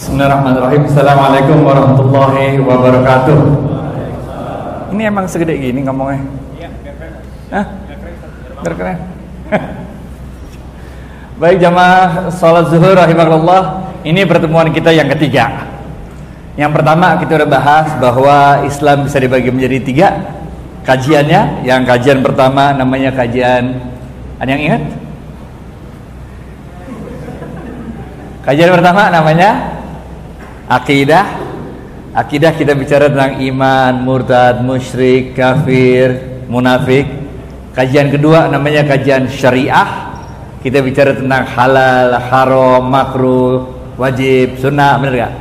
Bismillahirrahmanirrahim. Assalamualaikum warahmatullahi wabarakatuh. Ini emang segede gini ngomongnya? Iya, biar keren. Hah? Biar keren Baik jamaah salat zuhur rahimahullah Ini pertemuan kita yang ketiga. Yang pertama kita udah bahas bahwa Islam bisa dibagi menjadi tiga Kajiannya. Yang kajian pertama namanya kajian Ada yang ingat? Kajian pertama namanya Akidah Akidah kita bicara tentang iman, murtad, musyrik, kafir, munafik Kajian kedua namanya kajian syariah kita bicara tentang halal, haram, makruh, wajib, sunnah, benar gak?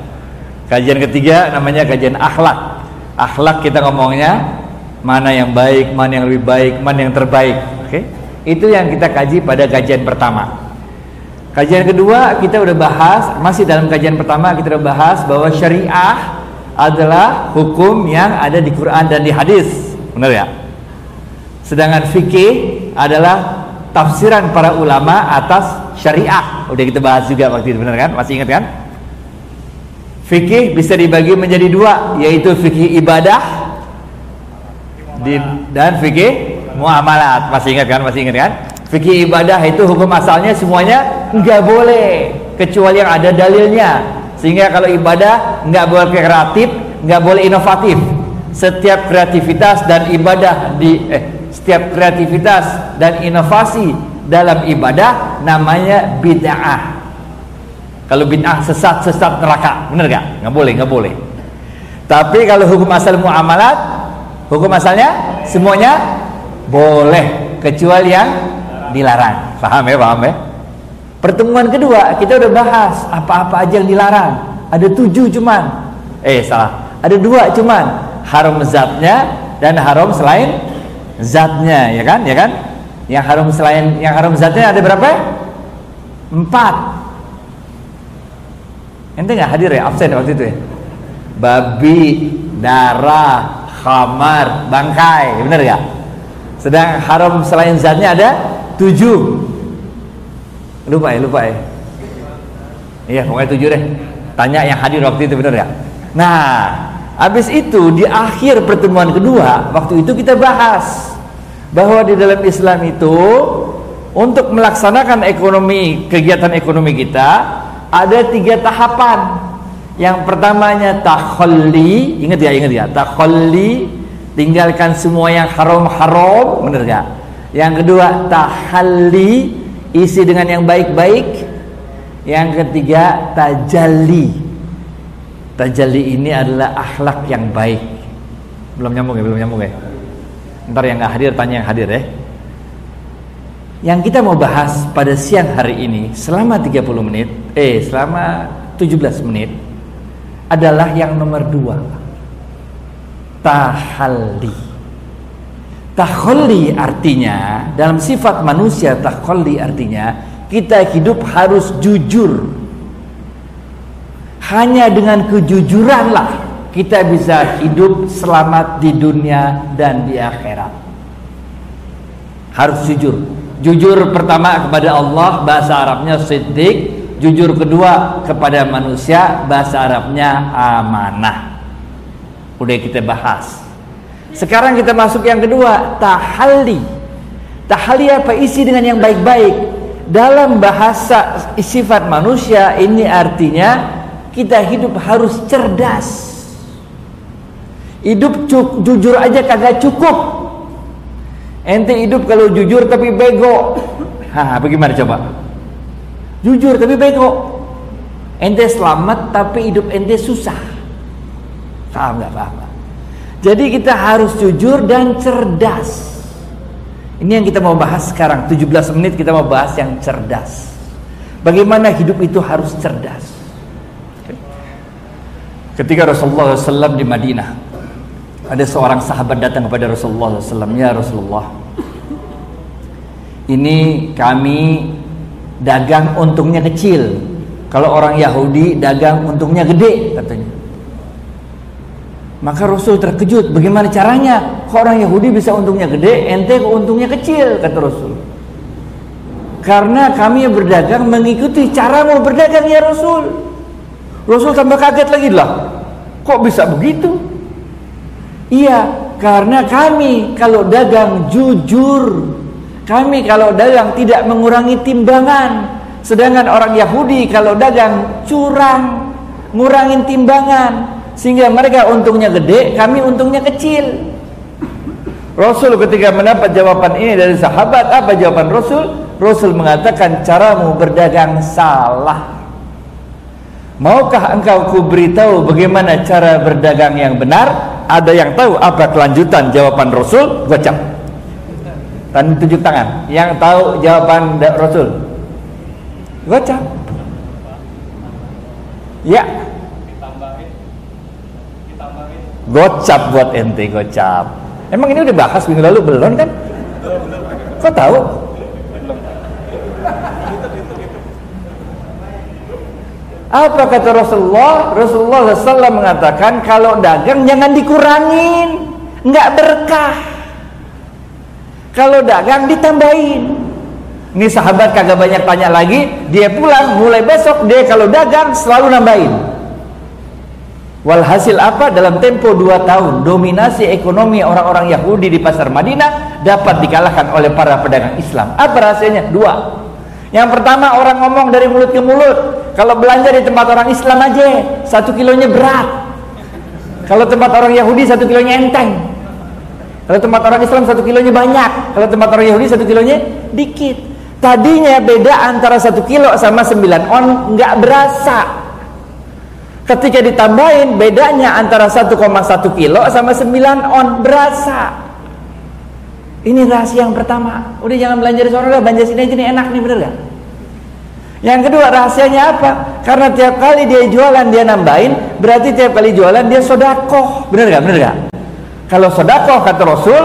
Kajian ketiga namanya kajian akhlak. Akhlak kita ngomongnya mana yang baik, mana yang lebih baik, mana yang terbaik. Oke? Okay? Itu yang kita kaji pada kajian pertama. Kajian kedua kita udah bahas, masih dalam kajian pertama kita udah bahas bahwa syariah adalah hukum yang ada di Quran dan di hadis. Benar ya? Sedangkan fikih adalah tafsiran para ulama atas syariah. Udah kita bahas juga waktu itu benar kan? Masih ingat kan? Fikih bisa dibagi menjadi dua, yaitu fikih ibadah dan fikih muamalat. Masih ingat kan? Masih ingat kan? Fikih ibadah itu hukum asalnya semuanya nggak boleh kecuali yang ada dalilnya. Sehingga kalau ibadah nggak boleh kreatif, nggak boleh inovatif. Setiap kreativitas dan ibadah di eh setiap kreativitas dan inovasi dalam ibadah namanya bid'ah. Kalau bid'ah sesat sesat neraka, benar gak? Nggak boleh, nggak boleh. Tapi kalau hukum asal muamalat, hukum asalnya semuanya boleh kecuali yang dilarang. Paham ya, paham ya? Pertemuan kedua kita udah bahas apa-apa aja yang dilarang. Ada tujuh cuman. Eh salah. Ada dua cuman. Haram zatnya dan haram selain zatnya ya kan? Ya kan? Yang haram selain yang haram zatnya ada berapa? Empat. Ente nggak hadir ya? Absen waktu itu ya? Babi darah khamar bangkai. Benar ya? Sedang haram selain zatnya ada tujuh lupa ya lupa ya. Iya pokoknya tujuh deh. Tanya yang hadir waktu itu benar ya? Nah Habis itu di akhir pertemuan kedua waktu itu kita bahas bahwa di dalam Islam itu untuk melaksanakan ekonomi kegiatan ekonomi kita ada tiga tahapan. Yang pertamanya takhalli, ingat ya, ingat ya, takhalli tinggalkan semua yang haram-haram, benar gak? Yang kedua tahalli, isi dengan yang baik-baik. Yang ketiga tajalli, Tajalli ini adalah akhlak yang baik. Belum nyambung ya, belum nyambung ya. Ntar yang nggak hadir tanya yang hadir ya. Yang kita mau bahas pada siang hari ini selama 30 menit, eh selama 17 menit adalah yang nomor dua. Tahalli. Tahalli artinya dalam sifat manusia tahalli artinya kita hidup harus jujur hanya dengan kejujuranlah kita bisa hidup selamat di dunia dan di akhirat. Harus jujur. Jujur pertama kepada Allah bahasa Arabnya siddiq, jujur kedua kepada manusia bahasa Arabnya amanah. Udah kita bahas. Sekarang kita masuk yang kedua, tahalli. Tahalli apa? Isi dengan yang baik-baik. Dalam bahasa sifat manusia ini artinya kita hidup harus cerdas. Hidup jujur aja kagak cukup. Ente hidup kalau jujur tapi bego. Hah, bagaimana coba? Jujur tapi bego. Ente selamat tapi hidup ente susah. Paham nggak? Paham jadi kita harus jujur dan cerdas ini yang kita mau bahas sekarang 17 menit kita mau bahas yang cerdas bagaimana hidup itu harus cerdas Ketika Rasulullah SAW di Madinah, ada seorang sahabat datang kepada Rasulullah SAW, ya Rasulullah, ini kami dagang untungnya kecil. Kalau orang Yahudi dagang untungnya gede, katanya. Maka Rasul terkejut, bagaimana caranya? Orang Yahudi bisa untungnya gede, ente kok untungnya kecil, kata Rasul. Karena kami berdagang mengikuti cara mau berdagang ya Rasul. Rasul tambah kaget lagi lah. Kok bisa begitu? Iya, karena kami kalau dagang jujur. Kami kalau dagang tidak mengurangi timbangan. Sedangkan orang Yahudi kalau dagang curang, ngurangin timbangan sehingga mereka untungnya gede, kami untungnya kecil. Rasul ketika mendapat jawaban ini dari sahabat, apa jawaban Rasul? Rasul mengatakan caramu berdagang salah. Maukah engkau ku beritahu bagaimana cara berdagang yang benar? Ada yang tahu apa kelanjutan jawaban Rasul? Gocap. Dan tunjuk tangan. Yang tahu jawaban Rasul? Gocap. Ya. Gocap buat ente gocap. Emang ini udah bahas minggu lalu belum kan? Kok tahu? Apa kata Rasulullah? Rasulullah SAW mengatakan kalau dagang jangan dikurangin, nggak berkah. Kalau dagang ditambahin. Ini sahabat kagak banyak tanya lagi, dia pulang mulai besok dia kalau dagang selalu nambahin. Walhasil apa? Dalam tempo dua tahun dominasi ekonomi orang-orang Yahudi di pasar Madinah dapat dikalahkan oleh para pedagang Islam. Apa rahasianya? Dua. Yang pertama orang ngomong dari mulut ke mulut, kalau belanja di tempat orang Islam aja, satu kilonya berat. Kalau tempat orang Yahudi satu kilonya enteng. Kalau tempat orang Islam satu kilonya banyak. Kalau tempat orang Yahudi satu kilonya dikit. Tadinya beda antara satu kilo sama sembilan on nggak berasa. Ketika ditambahin bedanya antara 1,1 kilo sama 9 on berasa. Ini rahasia yang pertama. Udah jangan belanja di sana, belanja sini aja nih enak nih bener gak? Yang kedua rahasianya apa? Karena tiap kali dia jualan dia nambahin, berarti tiap kali jualan dia sodakoh. Benar gak? Benar gak? Kalau sodakoh kata Rasul,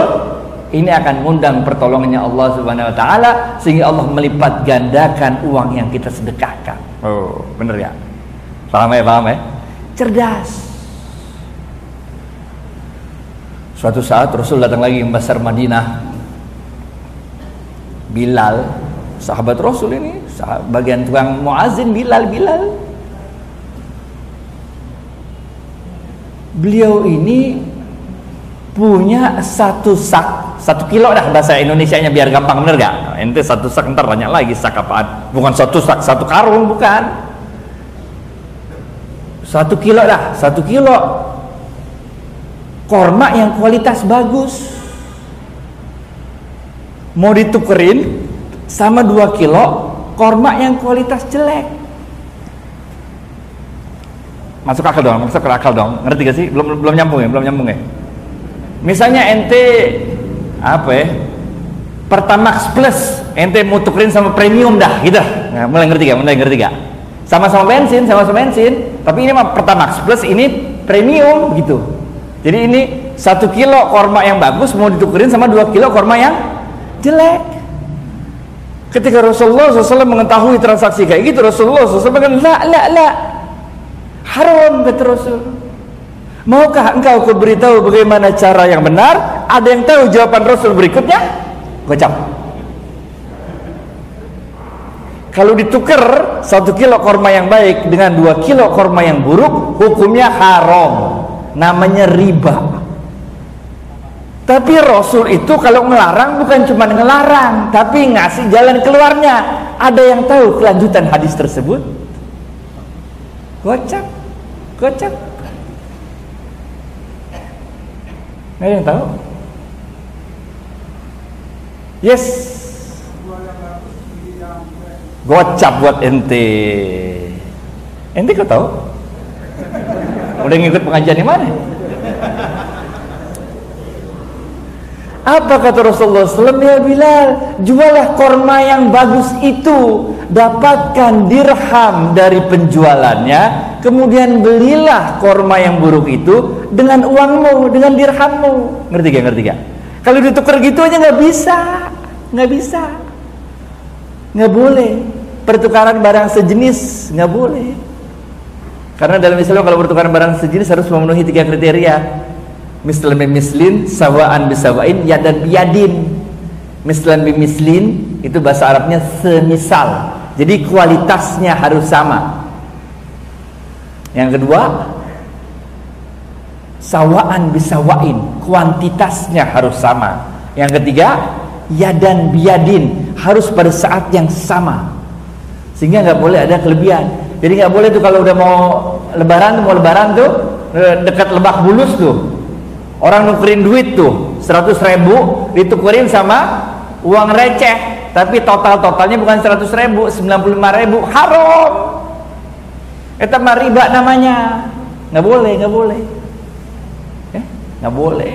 ini akan mengundang pertolongannya Allah Subhanahu Wa Taala sehingga Allah melipat gandakan uang yang kita sedekahkan. Oh, benar ya? Paham ya? Paham ya? Cerdas. Suatu saat Rasul datang lagi ke pasar Madinah. Bilal, sahabat Rasul ini bagian tukang muazin Bilal Bilal beliau ini punya satu sak satu kilo dah bahasa Indonesia nya biar gampang bener gak ente satu sak ntar tanya lagi sak apaan bukan satu sak satu karung bukan satu kilo dah satu kilo. Korma yang kualitas bagus. Mau ditukerin sama dua kilo korma yang kualitas jelek. Masuk akal dong masuk akal dong. Ngerti gak sih? Belum belum nyambung ya belum nyambung ya? Misalnya ente apa ya? Pertamax Plus ente mau tukerin sama premium dah gitu. Nah, mulai ngerti gak? Mulai ngerti gak sama-sama bensin sama-sama bensin tapi ini mah Pertamax Plus ini premium gitu jadi ini satu kilo korma yang bagus mau ditukerin sama dua kilo korma yang jelek Ketika Rasulullah SAW mengetahui transaksi kayak gitu, Rasulullah SAW bilang, la, la, la, haram kata Rasul. Maukah engkau kuberitahu bagaimana cara yang benar? Ada yang tahu jawaban Rasul berikutnya? Gocap. Kalau ditukar satu kilo korma yang baik dengan dua kilo korma yang buruk, hukumnya haram. Namanya riba. Tapi Rasul itu kalau ngelarang bukan cuma ngelarang, tapi ngasih jalan keluarnya. Ada yang tahu kelanjutan hadis tersebut? Gocap, gocap. Ada yang tahu? Yes. Gocap buat ente. Ente kau tahu? Udah ngikut pengajian di mana? Apa kata Rasulullah SAW? Ya Bilal, jualah korma yang bagus itu. Dapatkan dirham dari penjualannya. Kemudian belilah korma yang buruk itu dengan uangmu, dengan dirhammu. Ngerti gak? Ngerti gak? Kalau ditukar gitu aja nggak bisa. nggak bisa. nggak boleh. Pertukaran barang sejenis nggak boleh. Karena dalam Islam kalau pertukaran barang sejenis harus memenuhi tiga kriteria mislan mislin sawaan bisawain yadan biyadin mislan mislin itu bahasa Arabnya semisal jadi kualitasnya harus sama Yang kedua, sawaan bisawain, kuantitasnya harus sama. Yang ketiga, yadan biadin, harus pada saat yang sama. Sehingga nggak boleh ada kelebihan. Jadi nggak boleh tuh kalau udah mau lebaran mau lebaran tuh eh, dekat lebak bulus tuh. Orang nukerin duit tuh 100 ribu ditukerin sama uang receh. Tapi total totalnya bukan 100 ribu 95 ribu. Haram! Itu mah riba namanya. Nggak boleh nggak boleh. Eh, nggak boleh.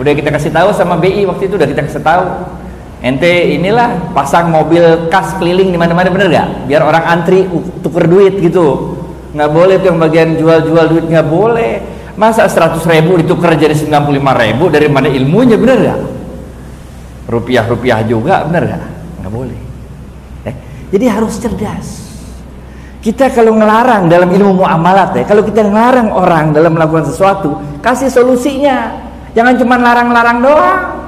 Udah kita kasih tahu sama BI waktu itu udah kita kasih tahu ente inilah pasang mobil kas keliling di mana-mana bener gak biar orang antri tuker duit gitu. Nggak boleh tuh yang bagian jual-jual duit nggak boleh. Masa 100 ribu ditukar jadi 95 ribu dari mana ilmunya bener gak rupiah-rupiah juga bener gak nggak boleh. Eh, jadi harus cerdas. Kita kalau ngelarang dalam ilmu muamalat ya, kalau kita ngelarang orang dalam melakukan sesuatu, kasih solusinya. Jangan cuma larang-larang doang.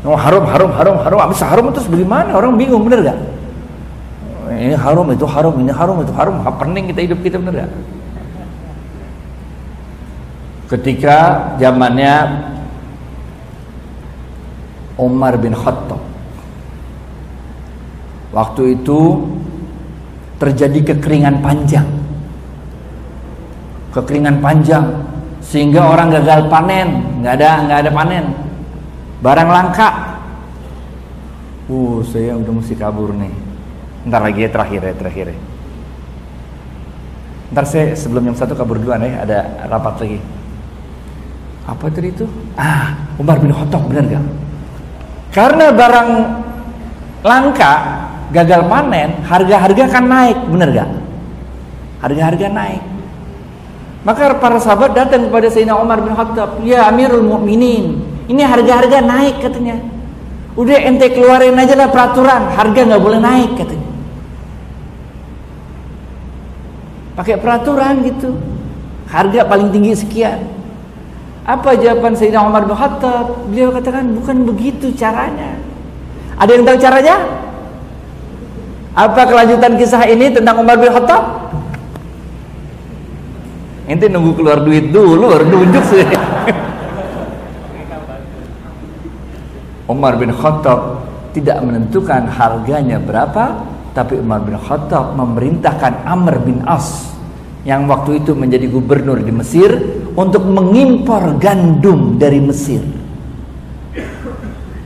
Oh, harum, harum, harum, harum. Habis harum terus bagaimana? Orang bingung, bener gak? Ini harum, itu harum, ini harum, itu harum. Pening kita hidup kita, bener gak? Ketika zamannya Umar bin Khattab. Waktu itu terjadi kekeringan panjang. Kekeringan panjang sehingga orang gagal panen, nggak ada nggak ada panen. Barang langka. Uh, saya udah mesti kabur nih. Ntar lagi ya terakhir ya terakhir ya. Ntar saya sebelum jam satu kabur duluan ya, ada rapat lagi. Apa tadi itu? Ah, Umar bin Khattab benar gak? Karena barang langka, gagal panen, harga-harga kan naik, bener gak? Harga-harga naik. Maka para sahabat datang kepada Sayyidina Umar bin Khattab, "Ya Amirul Mukminin, ini harga-harga naik katanya. Udah ente keluarin aja lah peraturan, harga nggak boleh naik katanya. Pakai peraturan gitu. Harga paling tinggi sekian. Apa jawaban Sayyidina Umar bin Khattab? Beliau katakan bukan begitu caranya. Ada yang tahu caranya? Apa kelanjutan kisah ini tentang Umar bin Khattab? Ente nunggu keluar duit dulu baru nunjuk sih. Umar bin Khattab tidak menentukan harganya berapa, tapi Umar bin Khattab memerintahkan Amr bin As yang waktu itu menjadi gubernur di Mesir untuk mengimpor gandum dari Mesir.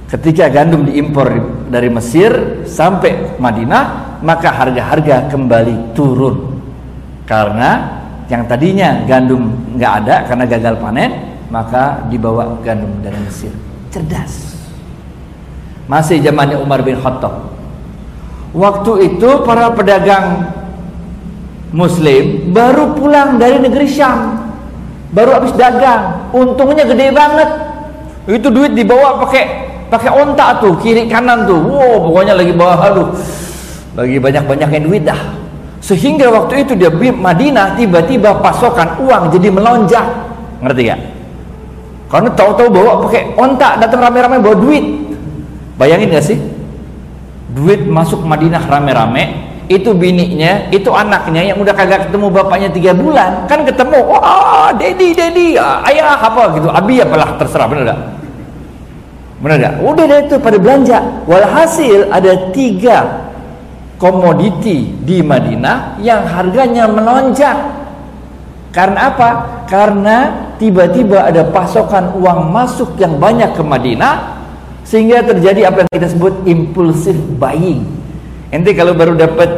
Ketika gandum diimpor dari Mesir sampai Madinah, maka harga-harga kembali turun. Karena yang tadinya gandum nggak ada karena gagal panen, maka dibawa gandum dari Mesir. Cerdas. Masih zamannya Umar bin Khattab. Waktu itu para pedagang Muslim baru pulang dari negeri Syam, baru habis dagang, untungnya gede banget. Itu duit dibawa pakai pakai onta tuh kiri kanan tuh. Wow pokoknya lagi bawa halu lagi banyak-banyaknya duit dah. Sehingga waktu itu dia Madinah tiba-tiba pasokan uang jadi melonjak. Ngerti gak? karena tahu-tahu bawa pakai onta datang rame-rame bawa duit bayangin gak sih duit masuk Madinah rame-rame itu bininya, itu anaknya yang udah kagak ketemu bapaknya tiga bulan kan ketemu, wah dedi dedi ayah apa gitu, abi apalah terserah bener gak? Benar gak? Udah deh itu pada belanja. Walhasil ada tiga komoditi di Madinah yang harganya melonjak. Karena apa? Karena tiba-tiba ada pasokan uang masuk yang banyak ke Madinah sehingga terjadi apa yang kita sebut impulsive buying. Nanti kalau baru dapat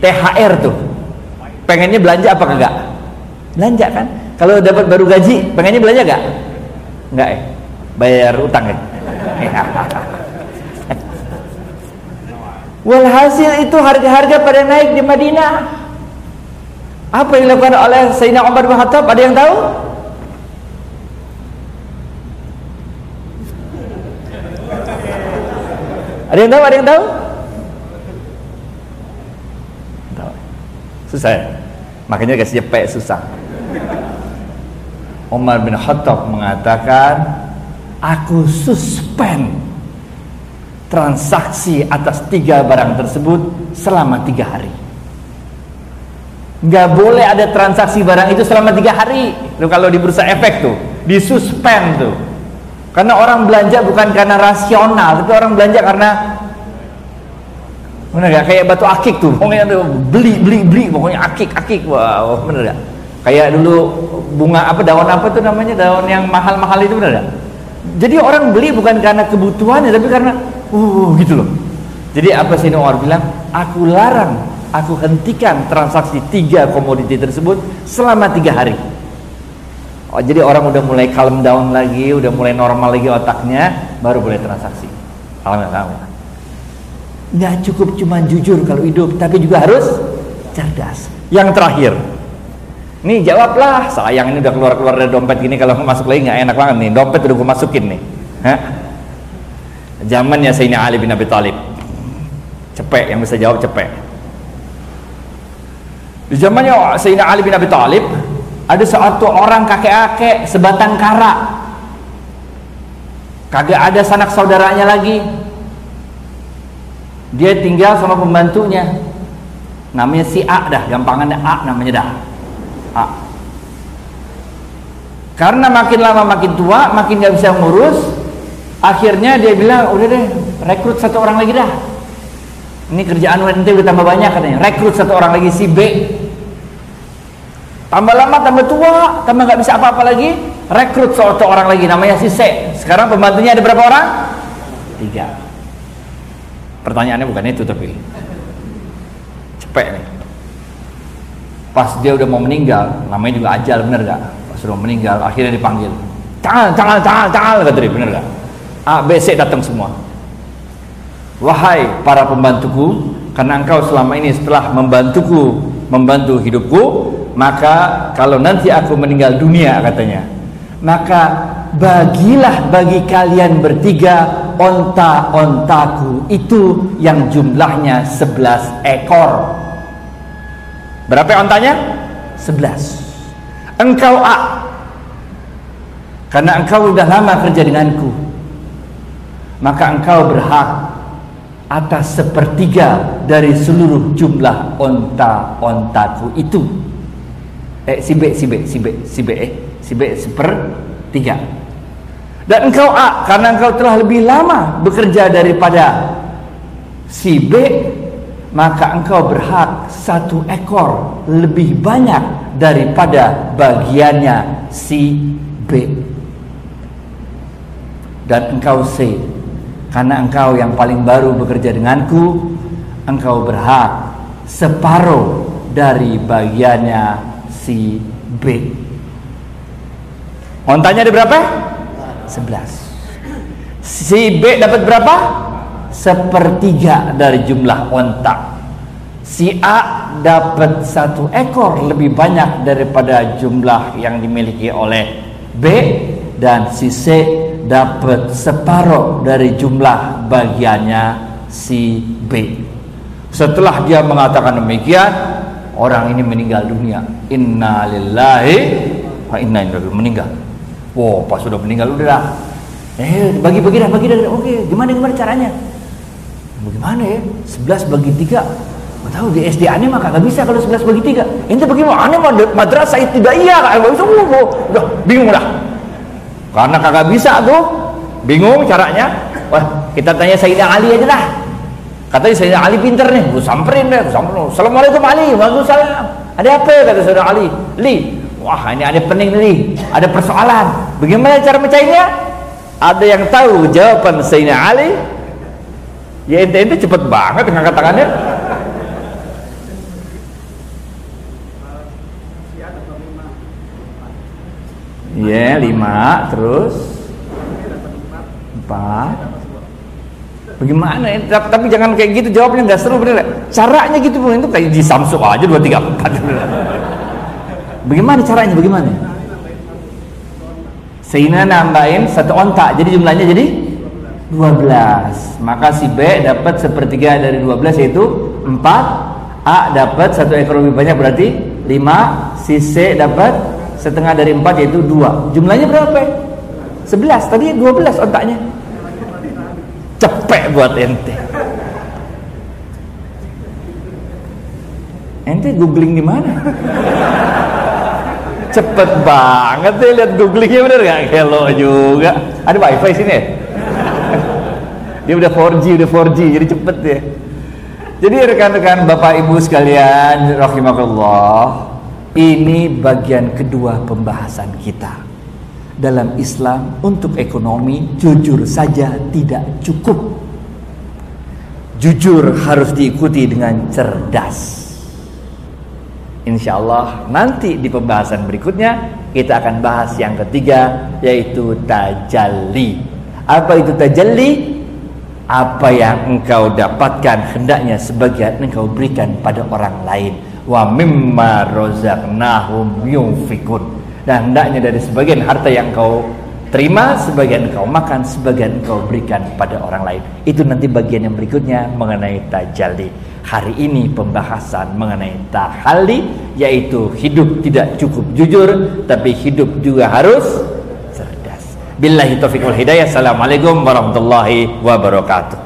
THR tuh, pengennya belanja apa enggak? Belanja kan? Kalau dapat baru gaji, pengennya belanja enggak? Enggak ya? Bayar utang ya? Walhasil itu harga-harga pada naik di Madinah. Apa yang dilakukan oleh Sayyidina Umar bin Khattab? Ada yang tahu? Ada yang tahu? Ada yang tahu? Tahu. Susah ya? Makanya kasih cepet susah. Umar bin Khattab mengatakan aku suspend transaksi atas tiga barang tersebut selama tiga hari. nggak boleh ada transaksi barang itu selama tiga hari tuh kalau di bursa efek tuh disuspend tuh karena orang belanja bukan karena rasional tapi orang belanja karena bener gak kayak batu akik tuh. Pokoknya tuh beli beli beli pokoknya akik akik. Wow bener gak kayak dulu bunga apa daun apa tuh namanya? Daun yang mahal mahal itu bener gak jadi orang beli bukan karena kebutuhannya tapi karena uh gitu loh. Jadi apa sih Umar bilang? Aku larang aku hentikan transaksi tiga komoditi tersebut selama tiga hari oh, jadi orang udah mulai calm down lagi udah mulai normal lagi otaknya baru boleh transaksi. Alhamdulillah nggak cukup cuma jujur kalau hidup tapi juga harus cerdas. Yang terakhir. Nih jawablah. Sayang ini udah keluar-keluar dari dompet gini kalau masuk lagi nggak enak banget nih. Dompet udah gue masukin nih. Hah? zamannya Sayyidina Ali bin Abi Thalib cepet yang bisa jawab cepet di zamannya Sayyidina Ali bin Abi Thalib ada suatu orang kakek-kakek sebatang kara. Kagak ada sanak saudaranya lagi. Dia tinggal sama pembantunya. Namanya si A dah, gampangannya A namanya dah. A. Karena makin lama makin tua, makin gak bisa ngurus, akhirnya dia bilang, udah deh, rekrut satu orang lagi dah ini kerjaan nanti udah tambah banyak katanya rekrut satu orang lagi si B tambah lama tambah tua tambah nggak bisa apa-apa lagi. Rekrut satu orang lagi namanya si C sekarang pembantunya ada berapa orang? Tiga. Pertanyaannya bukan itu tapi cepet nih. Pas dia udah mau meninggal namanya juga ajal bener gak pas sudah meninggal akhirnya dipanggil. Tangan tangan tangan tangan kata dia bener gak A B C datang semua. Wahai para pembantuku, karena engkau selama ini setelah membantuku, membantu hidupku, maka kalau nanti aku meninggal dunia katanya, maka bagilah bagi kalian bertiga onta-ontaku itu yang jumlahnya 11 ekor. Berapa ontanya? 11. Engkau A. Karena engkau sudah lama kerja denganku. Maka engkau berhak atas sepertiga dari seluruh jumlah onta-ontaku itu. Eh, si B, si B, si B, si B, eh, si B sepertiga. Dan engkau A, karena engkau telah lebih lama bekerja daripada si B, maka engkau berhak satu ekor lebih banyak daripada bagiannya si B. Dan engkau C, karena engkau yang paling baru bekerja denganku engkau berhak separuh dari bagiannya si B ontanya ada berapa? 11 si B dapat berapa? sepertiga dari jumlah onta si A dapat satu ekor lebih banyak daripada jumlah yang dimiliki oleh B dan si C dapat separuh dari jumlah bagiannya si B. Setelah dia mengatakan demikian, orang ini meninggal dunia. Inna lillahi wa inna ilaihi meninggal. Wow, pas sudah meninggal udah Eh, bagi-bagi dah, bagi dah. Oke, gimana gimana caranya? Bagaimana ya? 11 bagi 3 Gak tahu di SD aneh mah kagak bisa kalau 11 bagi 3 Ini bagaimana? Aneh mah madrasah tidak iya Gak bisa, udah bingung dah karena kagak bisa tuh bingung caranya wah kita tanya Sayyidina Ali aja lah katanya Sayyidina Ali pinter nih gue samperin deh samperin. Assalamualaikum Ali. Waalaikumsalam. Ada apa? kata Sayyidina Ali. Li. Wah ini ada pening nih ada persoalan. Bagaimana cara mencainya ada yang tahu jawaban Sayyidina Ali? Ya ente ente cepet banget ngangkat tangannya. Iya, yeah, lima, terus empat. Bagaimana? Ya? Tapi jangan kayak gitu jawabnya nggak seru bener. Caranya gitu pun itu kayak di Samsung aja dua tiga empat. Bagaimana caranya? Bagaimana? Sehingga nambahin satu ontak, jadi jumlahnya jadi 12 Maka si B dapat sepertiga dari 12 yaitu 4 A dapat satu ekor lebih banyak berarti 5 Si C dapat setengah dari empat yaitu dua jumlahnya berapa sebelas tadi dua belas otaknya cepet buat ente. Ente googling di mana? Cepet banget deh lihat googlingnya bener gak hello juga. Ada wifi sini ya? Dia udah 4G udah 4G jadi cepet ya. Jadi rekan-rekan Bapak Ibu sekalian rahimakallah ini bagian kedua pembahasan kita dalam Islam untuk ekonomi jujur saja tidak cukup jujur harus diikuti dengan cerdas Insya Allah nanti di pembahasan berikutnya kita akan bahas yang ketiga yaitu tajalli. Apa itu tajalli? Apa yang engkau dapatkan hendaknya sebagian engkau berikan pada orang lain. Wa mimma rozaqnahum yunfikun. Dan hendaknya dari sebagian harta yang kau terima, sebagian engkau makan, sebagian engkau berikan pada orang lain. Itu nanti bagian yang berikutnya mengenai tajalli. Hari ini pembahasan mengenai tahali yaitu hidup tidak cukup jujur tapi hidup juga harus cerdas. Billahi taufiq wal hidayah. Assalamualaikum warahmatullahi wabarakatuh.